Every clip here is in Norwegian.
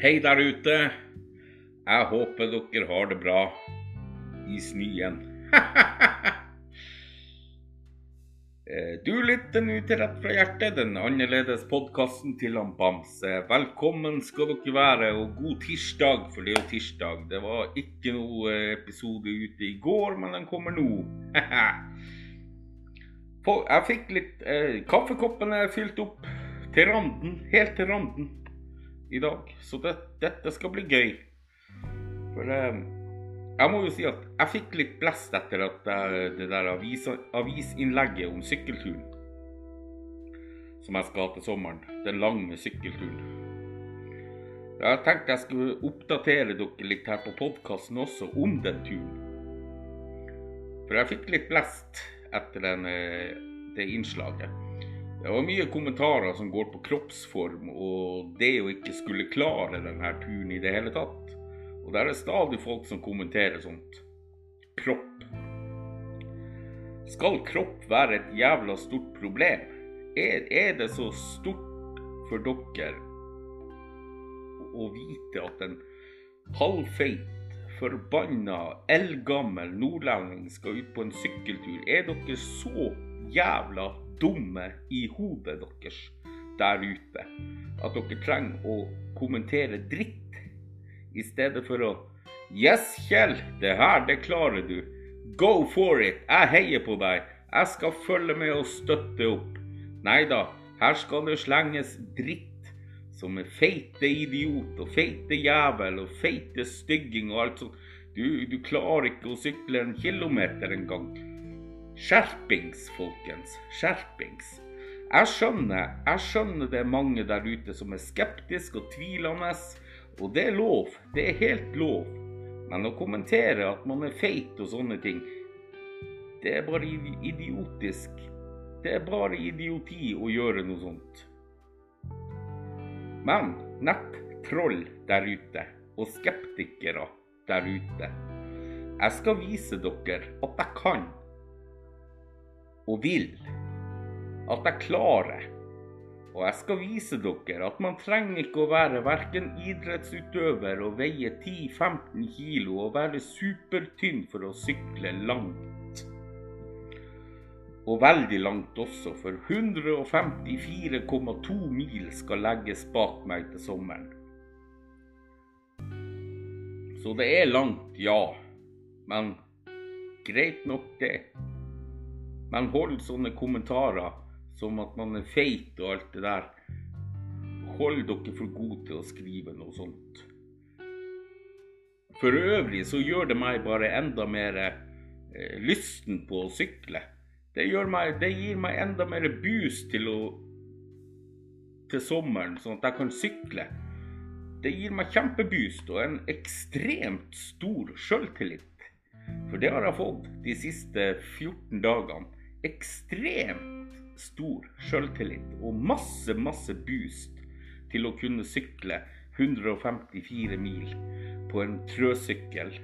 Hei der ute. Jeg håper dere har det bra i snøen. Eh, du lytter nå til Rett fra hjertet, den annerledes podkasten til han Bamse. Velkommen skal dere være, og god tirsdag, for det er jo tirsdag. Det var ikke noe episode ute i går, men den kommer nå. Jeg fikk litt eh, Kaffekoppene er fylt opp til randen, helt til randen i dag. Så det, dette skal bli gøy. For eh, jeg må jo si at jeg fikk litt blest etter at det der avis, avisinnlegget om sykkelturen som jeg skal ha til sommeren. Den lange sykkelturen. Jeg tenkte jeg skulle oppdatere dere litt her på podkasten også om den turen. For jeg fikk litt blest etter den, eh, det innslaget. Det var mye kommentarer som går på kroppsform og det å ikke skulle klare denne turen i det hele tatt. Og der er stadig folk som kommenterer sånt. Kropp. Skal kropp være et jævla stort problem? Er, er det så stort for dere å vite at en halvfeit, forbanna, eldgammel nordlending skal ut på en sykkeltur? Er dere så jævla dumme i hodet deres der ute at dere trenger å kommentere dritt i stedet for å Yes, Kjell, det her, det klarer du. Go for it. Jeg heier på deg. Jeg skal følge med og støtte opp. Nei da, her skal det slenges dritt som er feite idiot og feite jævel og feite stygging og alt sånt. Du, du klarer ikke å sykle en kilometer engang. Skjerpings, folkens. Skjerpings. Jeg skjønner, jeg skjønner det er mange der ute som er skeptiske og tvilende og det er lov. Det er helt lov. Men å kommentere at man er feit og sånne ting, det er bare idiotisk. Det er bare idioti å gjøre noe sånt. Men nettroll der ute, og skeptikere der ute, jeg skal vise dere at jeg kan og vil. At jeg klarer. Og jeg skal vise dere at man trenger ikke å være verken idrettsutøver og veie 10-15 kilo og være supertynn for å sykle langt. Og veldig langt også, for 154,2 mil skal legges bak meg til sommeren. Så det er langt, ja. Men greit nok, det. Men hold sånne kommentarer som at man er feit og alt det der. Hold dere for gode til å skrive noe sånt. For øvrig så gjør det meg bare enda mer eh, lysten på å sykle. Det, meg, det, gir meg enda mer boost til, å, til sommeren, sånn at jeg kan sykle. Det gir meg kjempeboost og en ekstremt stor sjøltillit. For det har jeg fått de siste 14 dagene. Ekstremt stor sjøltillit og masse, masse boost til å kunne sykle 154 mil på en trøsykkel.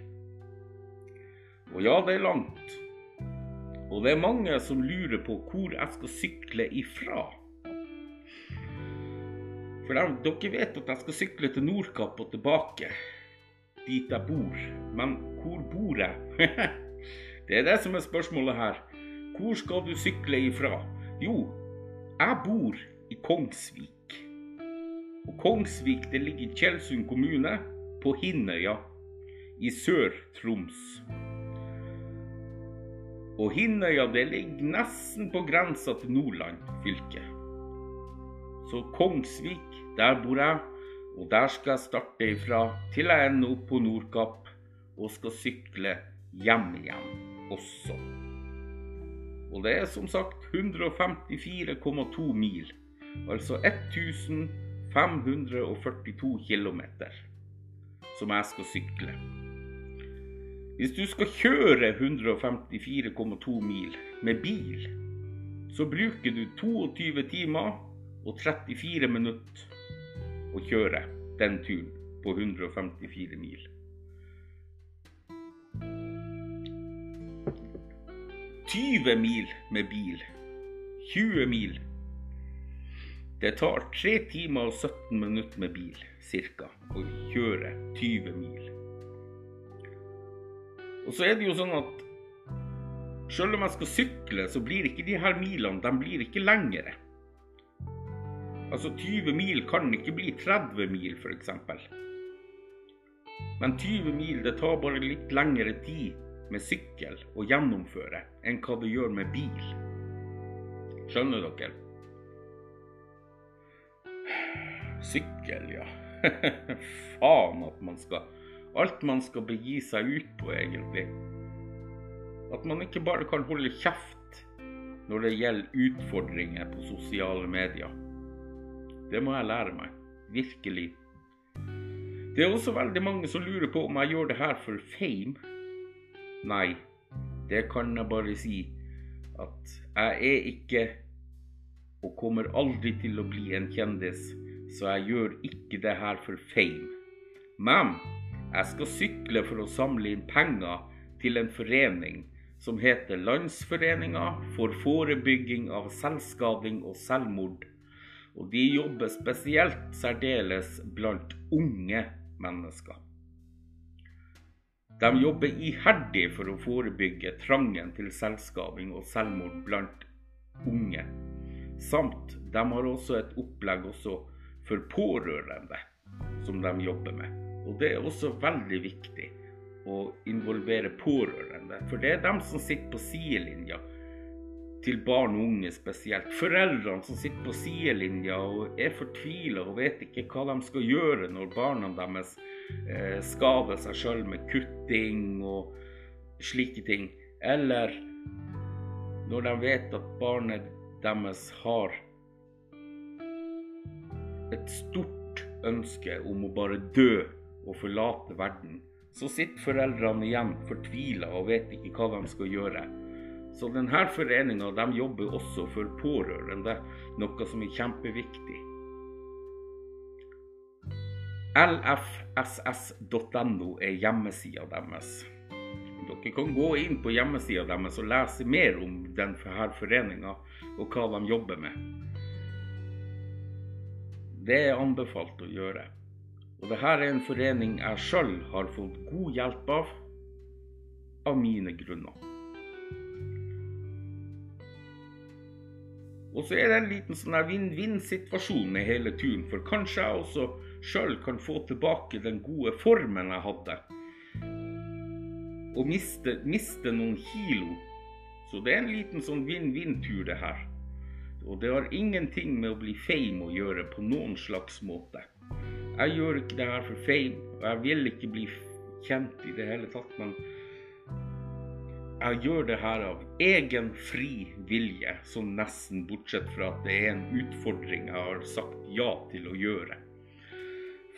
Og ja, det er langt. Og det er mange som lurer på hvor jeg skal sykle ifra. For jeg, dere vet at jeg skal sykle til Nordkapp og tilbake, dit jeg bor. Men hvor bor jeg? det er det som er spørsmålet her. Hvor skal du sykle ifra? Jo, jeg bor i Kongsvik. Og Kongsvik det ligger i Tjeldsund kommune, på Hinnøya i Sør-Troms. Og Hinnøya det ligger nesten på grensa til Nordland fylke. Så Kongsvik, der bor jeg, og der skal jeg starte ifra til jeg ender opp på Nordkapp og skal sykle hjem igjen også. Og det er som sagt 154,2 mil. Altså 1542 km som jeg skal sykle. Hvis du skal kjøre 154,2 mil med bil, så bruker du 22 timer og 34 minutter å kjøre den turen på 154 mil. 20 mil med bil. 20 mil. Det tar 3 timer og 17 minutter med bil ca. å kjøre 20 mil. Og så er det jo sånn at selv om jeg skal sykle, så blir ikke de her milene de blir ikke lengre. Altså 20 mil kan ikke bli 30 mil, f.eks. Men 20 mil det tar bare litt lengre tid med sykkel å gjennomføre enn hva det gjør med bil. Skjønner dere? Sykkel, ja. Faen at man skal Alt man skal begi seg ut på, egentlig. At man ikke bare kan holde kjeft når det gjelder utfordringer på sosiale medier. Det må jeg lære meg. Virkelig. Det er også veldig mange som lurer på om jeg gjør det her for fame. Nei, det kan jeg bare si at jeg er ikke og kommer aldri til å bli en kjendis, så jeg gjør ikke det her for fame. Men jeg skal sykle for å samle inn penger til en forening som heter Landsforeninga for forebygging av selvskading og selvmord. Og de jobber spesielt særdeles blant unge mennesker. De jobber iherdig for å forebygge trangen til selvskading og selvmord blant unge. Samt de har også et opplegg også for pårørende som de jobber med. Og det er også veldig viktig å involvere pårørende, for det er dem som sitter på sidelinja til barn og unge spesielt. Foreldrene som sitter på sidelinja og er fortvila og vet ikke hva de skal gjøre når barna deres eh, skader seg sjøl med kutting og slike ting. Eller når de vet at barnet deres har et stort ønske om å bare dø og forlate verden. Så sitter foreldrene igjen fortvila og vet ikke hva de skal gjøre. Så denne foreninga de jobber også for pårørende, noe som er kjempeviktig. lfss.no er hjemmesida deres. Dere kan gå inn på hjemmesida deres og lese mer om denne foreninga og hva de jobber med. Det er anbefalt å gjøre. Og dette er en forening jeg sjøl har fått god hjelp av, av mine grunner. Og så er det en liten sånn vinn-vinn-situasjon med hele turen, for kanskje jeg også sjøl kan få tilbake den gode formen jeg hadde. Og miste, miste noen kilo. Så det er en liten sånn vinn-vinn-tur, det her. Og det har ingenting med å bli fame å gjøre på noen slags måte. Jeg gjør ikke det her for fame, og jeg vil ikke bli kjent i det hele tatt. men jeg gjør det her av egen fri vilje, sånn nesten bortsett fra at det er en utfordring jeg har sagt ja til å gjøre.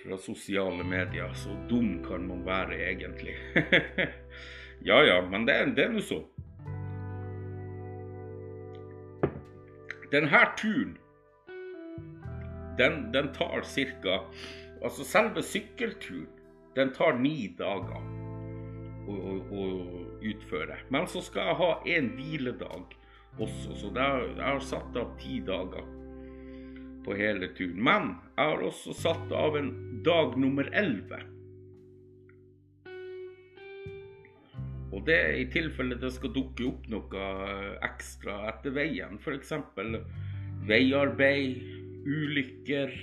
Fra sosiale medier. Så dum kan man være, egentlig. ja ja, men det, det er nå så. Denne turen, den, den tar ca. Altså selve sykkelturen, den tar ni dager og, og, å utføre. Men så skal jeg ha en hviledag også, så jeg har satt av ti dager på hele turen. Men jeg har også satt av en dag nummer elleve. Og det er i tilfelle det skal dukke opp noe ekstra etter veien. F.eks. veiarbeid, ulykker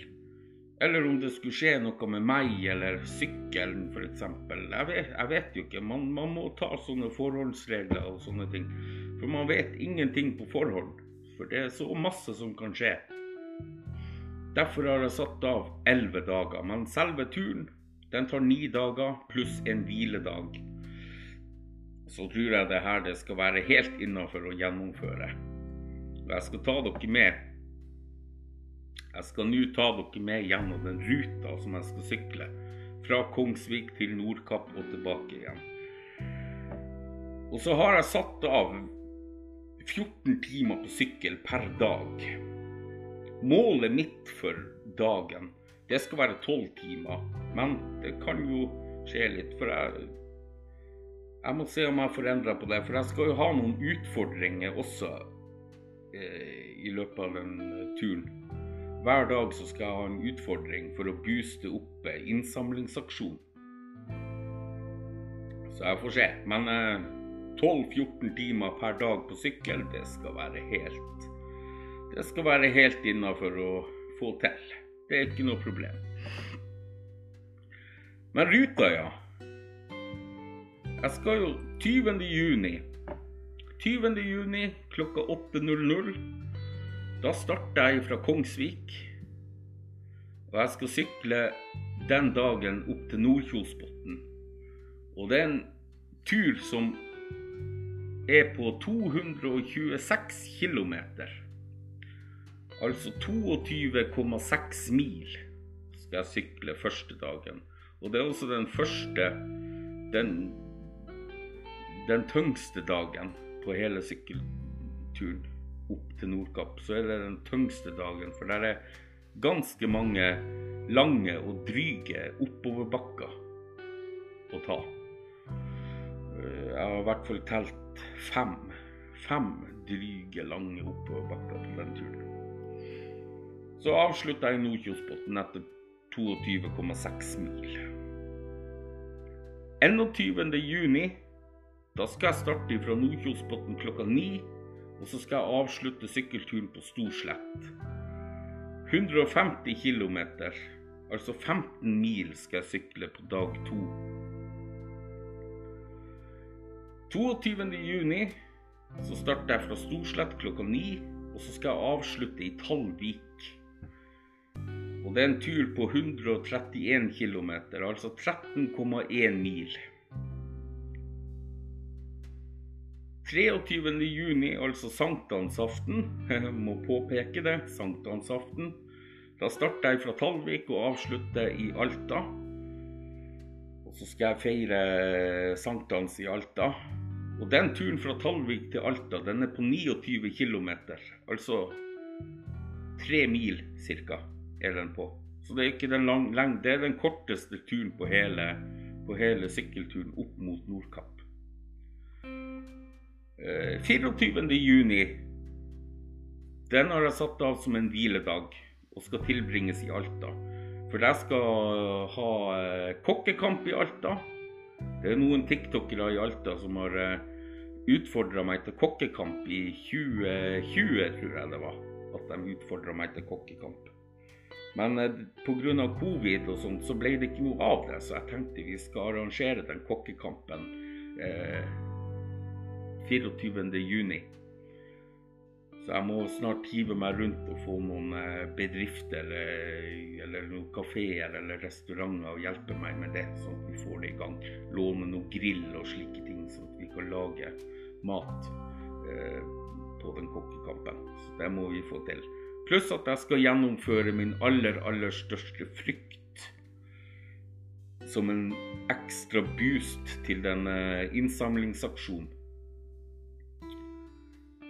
eller om det skulle skje noe med meg eller sykkelen f.eks. Jeg, jeg vet jo ikke. Man, man, må ta sånne forholdsregler og sånne ting. For man vet ingenting på forhånd. For det er så masse som kan skje. Derfor har jeg satt av elleve dager. Men selve turen den tar ni dager pluss en hviledag. Så tror jeg det her det skal være helt innafor å gjennomføre. Jeg skal ta dere med jeg skal nå ta dere med gjennom den ruta som jeg skal sykle. Fra Kongsvik til Nordkapp og tilbake igjen. Og så har jeg satt av 14 timer på sykkel per dag. Målet mitt for dagen, det skal være 12 timer. Men det kan jo skje litt, for jeg jeg må se om jeg får endra på det, for jeg skal jo ha noen utfordringer også eh, i løpet av den turen hver dag så skal jeg ha en utfordring for å booste opp innsamlingsaksjon. Så jeg får se. Men 12-14 timer per dag på sykkel, det skal være helt Det skal være helt innafor å få til. Det er ikke noe problem. Men ruta, ja. Jeg skal jo 20. juni. 20. juni klokka 8.00. Da starter jeg fra Kongsvik. Og jeg skal sykle den dagen opp til Nordkjosbotn. Og det er en tur som er på 226 km. Altså 22,6 mil skal jeg sykle første dagen. Og det er også den første den, den tyngste dagen på hele sykkelturen til Nordkapp. Så er det den tyngste dagen, for der er ganske mange lange og dryge oppoverbakker å ta. Jeg har i hvert fall telt fem. Fem dryge, lange oppoverbakker på den turen. Så avslutta jeg Nordkjosbotn etter 22,6 mil. 21. juni, da skal jeg starte fra Nordkjosbotn klokka ni. Og så skal jeg avslutte sykkelturen på Storslett. 150 km, altså 15 mil, skal jeg sykle på dag to. 22. juni så starter jeg fra Storslett klokka ni, og så skal jeg avslutte i Tallvik. Og det er en tur på 131 km, altså 13,1 mil. 23. juni, altså sankthansaften, må påpeke det, sankthansaften. Da starter jeg fra Tallvik og avslutter i Alta. Og så skal jeg feire sankthans i Alta. Og den turen fra Tallvik til Alta, den er på 29 km. Altså tre mil ca. er den på. Så det er ikke den lang, lang, det er den korteste turen på hele, på hele sykkelturen opp mot Nordkapp. Eh, 24. juni, den har jeg satt av som en hviledag og skal tilbringes i Alta. For jeg skal ha eh, kokkekamp i Alta. Det er noen tiktokere i Alta som har uh, utfordra meg til kokkekamp i 2020, tror jeg det var. At de utfordra meg til kokkekamp. Men uh, pga. covid og sånt, så ble det ikke noe av det. Så jeg tenkte vi skal arrangere den kokkekampen uh, 24.6. Så jeg må snart hive meg rundt og få noen eh, bedrifter eller, eller noen kafeer eller restauranter og hjelpe meg med det, sånn at vi får det i gang. Låne noe grill og slike ting, sånn at vi kan lage mat eh, på den kokkekampen. Så det må vi få til. Pluss at jeg skal gjennomføre min aller, aller største frykt som en ekstra boost til den eh, innsamlingsaksjonen.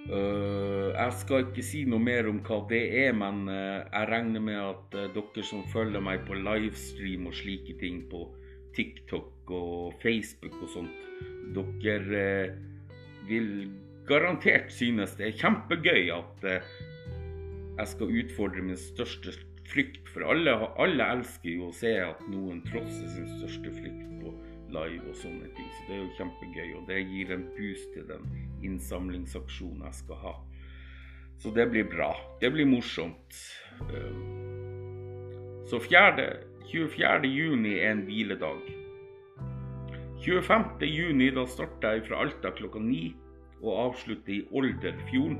Uh, jeg skal ikke si noe mer om hva det er, men uh, jeg regner med at uh, dere som følger meg på livestream og slike ting på TikTok og Facebook og sånt, dere vil garantert synes det er kjempegøy at jeg skal utfordre min største frykt. For alle, alle elsker jo å se at noen trosser sin største frykt på live og sånne ting. Så det er jo kjempegøy, og det gir en boost til den innsamlingsaksjonen jeg skal ha. Så det blir bra. Det blir morsomt. Um, så 4. 24. juni er en hviledag. 25. juni da starter jeg fra Alta klokka ni og avslutter i Olderfjorden.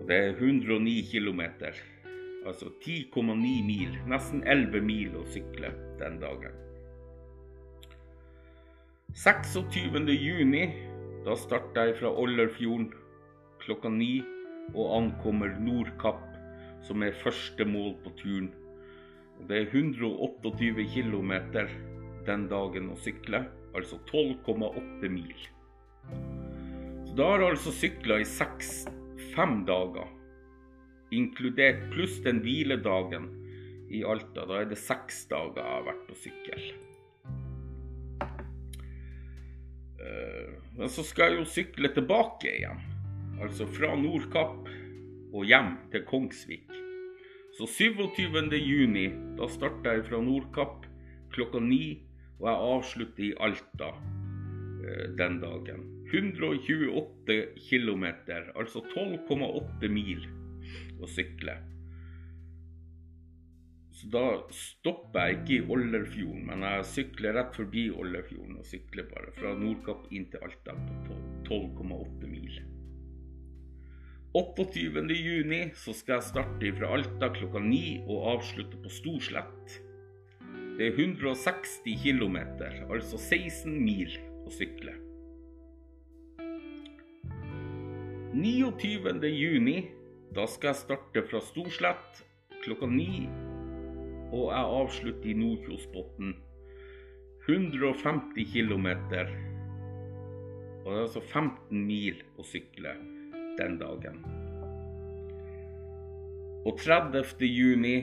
Og det er 109 km. Altså 10,9 mil. Nesten 11 mil å sykle den dagen. 26. juni, da starter jeg fra Ollerfjorden klokka ni og ankommer Nordkapp, som er første mål på turen. Det er 128 km den dagen å sykle, altså 12,8 mil. Så da har jeg altså sykla i seks, fem dager, inkludert pluss den hviledagen i Alta. Da er det seks dager jeg har vært på sykkel. Men så skal jeg jo sykle tilbake igjen. Altså fra Nordkapp og hjem til Kongsvik. Så 27. juni, da starter jeg fra Nordkapp klokka ni, og jeg avslutter i Alta eh, den dagen. 128 km, altså 12,8 mil å sykle. Så da stopper jeg ikke i Olderfjorden, men jeg sykler rett forbi Olderfjorden og sykler bare fra Nordkapp inn til Alta på 12,8 mil. 28. juni så skal jeg starte fra Alta klokka 9 og avslutte på Storslett. Det er 160 km, altså 16 mil å sykle. 29. juni da skal jeg starte fra Storslett klokka ni og jeg avslutter i Nordkjosbotn. 150 km. Og det er altså 15 mil å sykle den dagen. Og 30. juni,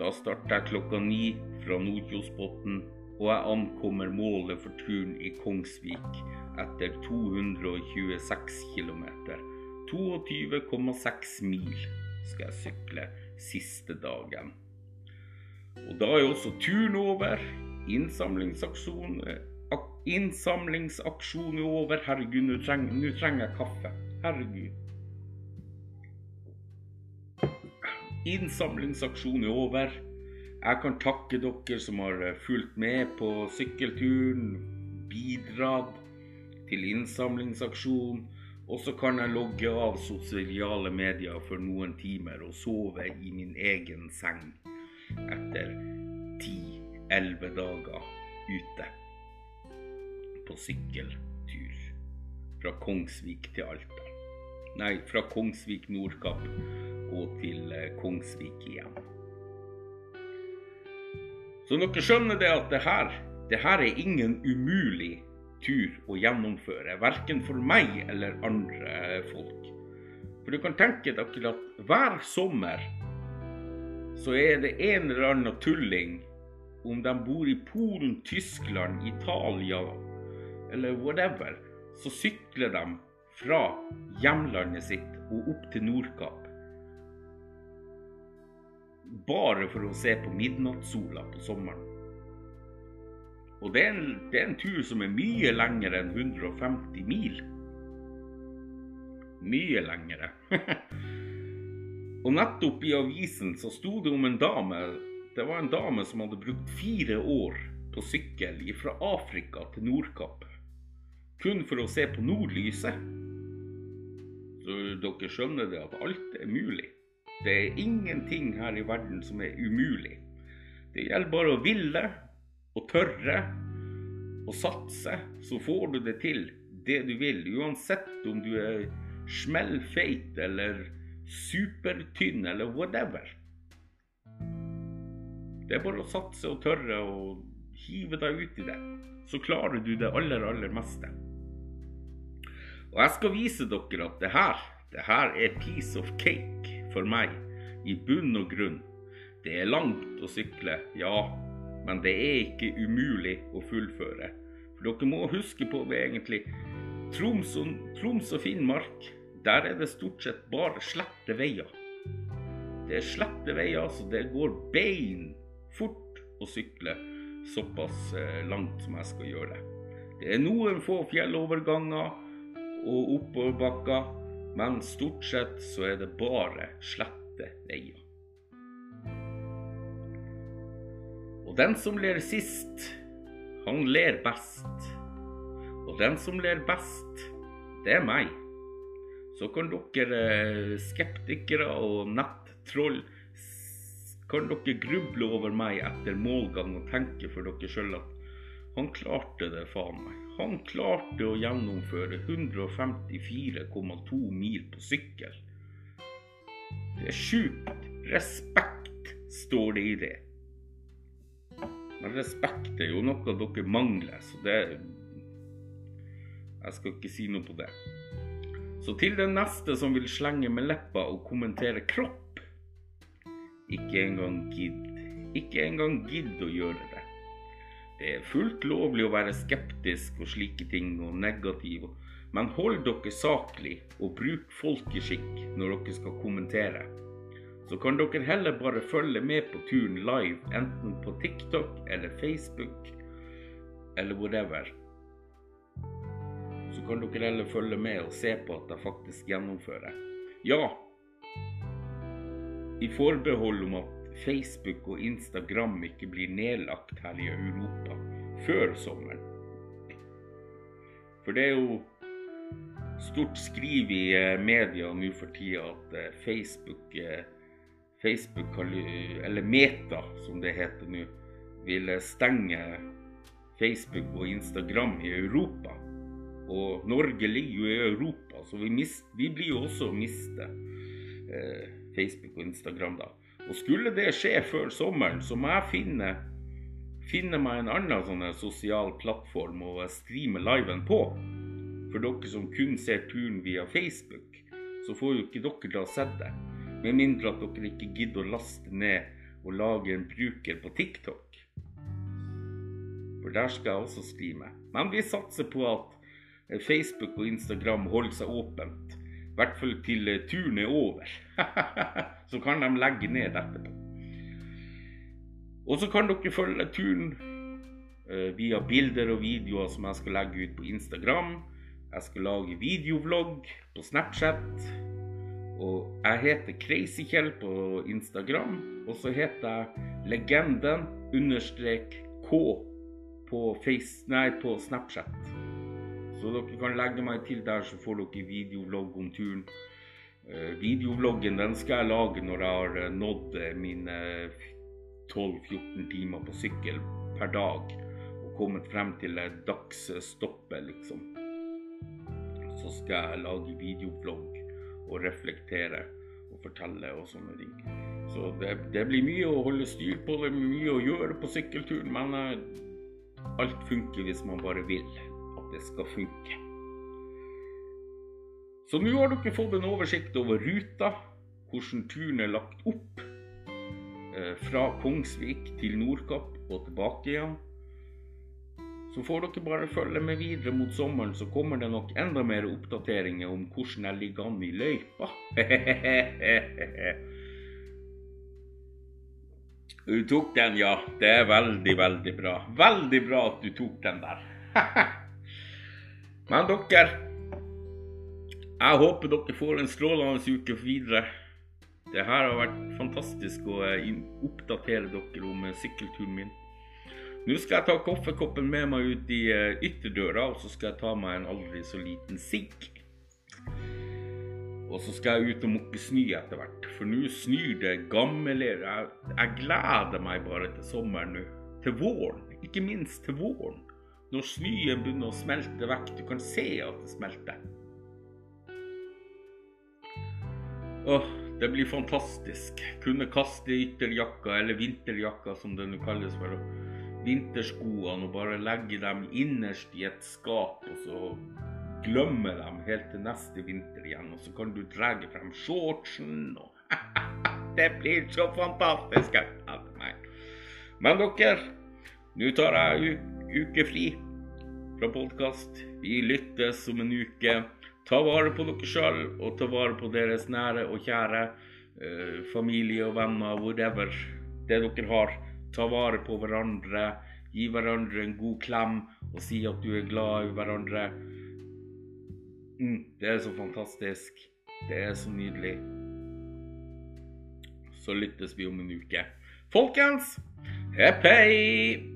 da starter jeg klokka ni fra Nordkjosbotn, og jeg ankommer målet for turen i Kongsvik etter 226 km. 22,6 mil skal jeg sykle siste dagen. Og da er også turen over. Innsamlingsaksjon Innsamlingsaksjon er over. Herregud, nå trenger, trenger jeg kaffe. Herregud. Innsamlingsaksjon er over. Jeg kan takke dere som har fulgt med på sykkelturen, bidratt til innsamlingsaksjon. Og så kan jeg logge av sosiale medier for noen timer og sove i min egen seng etter ti-elleve dager ute på sykkeltur fra Kongsvik til Alta. Nei, fra Kongsvik Nordkapp og til eh, Kongsvik igjen. Så dere skjønner det at det her, det her er ingen umulig tur å gjennomføre. Verken for meg eller andre folk. For du kan tenke deg at hver sommer så er det en eller annen tulling, om de bor i Polen, Tyskland, Italia eller whatever, så sykler de fra hjemlandet sitt og opp til Nordkapp. Bare for å se på midnattssola på sommeren. Og det er, en, det er en tur som er mye lengre enn 150 mil. Mye lengre. Og nettopp i avisen så sto det om en dame. Det var en dame som hadde brukt fire år på sykkel fra Afrika til Nordkapp. Kun for å se på nordlyset. Så dere skjønner det at alt er mulig. Det er ingenting her i verden som er umulig. Det gjelder bare å ville og tørre og satse, så får du det til, det du vil. Uansett om du er smellfeit eller supertynn eller whatever. Det er bare å satse og tørre og hive deg ut i det. Så klarer du det aller, aller meste. Og jeg skal vise dere at det her, det her er piece of cake for meg. I bunn og grunn. Det er langt å sykle, ja, men det er ikke umulig å fullføre. For dere må huske på det egentlig. Troms og, Troms og Finnmark der er det stort sett bare slette veier. Det er slette veier, så det går bein fort å sykle såpass eh, langt som jeg skal gjøre det. Er noen få fjelloverganger og oppoverbakker, men stort sett så er det bare slette veier. Og den som ler sist, han ler best. Og den som ler best, det er meg så kan dere eh, skeptikere og nettroll kan dere gruble over meg etter målgang og tenke for dere sjøl at han klarte det, faen meg. Han klarte å gjennomføre 154,2 mil på sykkel. Det er sjukt. Respekt står det i det. Men respekt er jo noe dere mangler, så det Jeg skal ikke si noe på det. Så til den neste som vil slenge med leppa og kommentere kropp, ikke engang gidd. Ikke engang gidd å gjøre det. Det er fullt lovlig å være skeptisk og slike ting og negativ, men hold dere saklig og bruk folkeskikk når dere skal kommentere. så kan dere heller bare følge med på turen live, enten på TikTok eller Facebook eller whatever. Så kan dere heller følge med og se på at jeg faktisk gjennomfører. Ja, i forbehold om at Facebook og Instagram ikke blir nedlagt her i Europa før sommeren. For det er jo stort skriv i eh, media nå for tida at eh, Facebook, eh, Facebook eller Meta som det heter nå, vil stenge Facebook og Instagram i Europa. Og Norge ligger jo i Europa, så vi, mist, vi blir jo også å miste eh, Facebook og Instagram da. Og skulle det skje før sommeren, så må jeg finne, finne meg en annen sånn sosial plattform å streame liven på. For dere som kun ser turen via Facebook, så får jo ikke dere da sett det. Med mindre at dere ikke gidder å laste ned og lage en bruker på TikTok. For der skal jeg også streame. Men vi satser på at Facebook og Instagram holder seg åpent. I hvert fall til eh, turen er over. så kan de legge ned etterpå. Og så kan dere følge turen uh, via bilder og videoer som jeg skal legge ut på Instagram. Jeg skal lage videovlogg på Snapchat. Og jeg heter CrazyKjell på Instagram. Og så heter jeg Legenden understrek K på, face, nei, på Snapchat. Så dere kan legge meg til der, så får dere videovlogg om turen. Uh, videovloggen den skal jeg lage når jeg har uh, nådd uh, mine 12-14 timer på sykkel per dag. Og kommet frem til dagsstoppet, liksom. Så skal jeg lage videovlogg og reflektere og fortelle og sånne ting. Så det, det blir mye å holde styr på, det blir mye å gjøre på sykkelturen. Men alt funker hvis man bare vil det skal funke. Så nå har dere fått en oversikt over ruta, hvordan turen er lagt opp eh, fra Kongsvik til Nordkapp og tilbake igjen. Så får dere bare følge med videre mot sommeren, så kommer det nok enda mer oppdateringer om hvordan jeg ligger an i løypa. Du tok den, ja. Det er veldig, veldig bra. Veldig bra at du tok den der. Men dere Jeg håper dere får en strålende uke videre. Det her har vært fantastisk å eh, oppdatere dere om eh, sykkelturen min. Nå skal jeg ta kaffekoppen med meg ut i eh, ytterdøra, og så skal jeg ta meg en aldri så liten sigg. Og så skal jeg ut og mukke snø etter hvert, for nå snør det gammelere. Jeg, jeg gleder meg bare til sommeren nå. Til våren. Ikke minst til våren. Når snøen begynner å smelte vekk. Du kan se at det smelter. Åh, det blir fantastisk. Kunne kaste ytterjakka, eller vinterjakka som det nå kalles for, vinterskoene og bare legge dem innerst i et skap, og så glemme dem helt til neste vinter igjen. Og så kan du dra frem shortsen og Det blir så fantastisk. Men dere, nå tar jeg ukefri fra podkast. Vi lyttes om en uke. Ta vare på dere sjøl, og ta vare på deres nære og kjære. Eh, familie og venner, whatever det dere har. Ta vare på hverandre. Gi hverandre en god klem og si at du er glad i hverandre. Mm, det er så fantastisk. Det er så nydelig. Så lyttes vi om en uke. Folkens, hepp hei!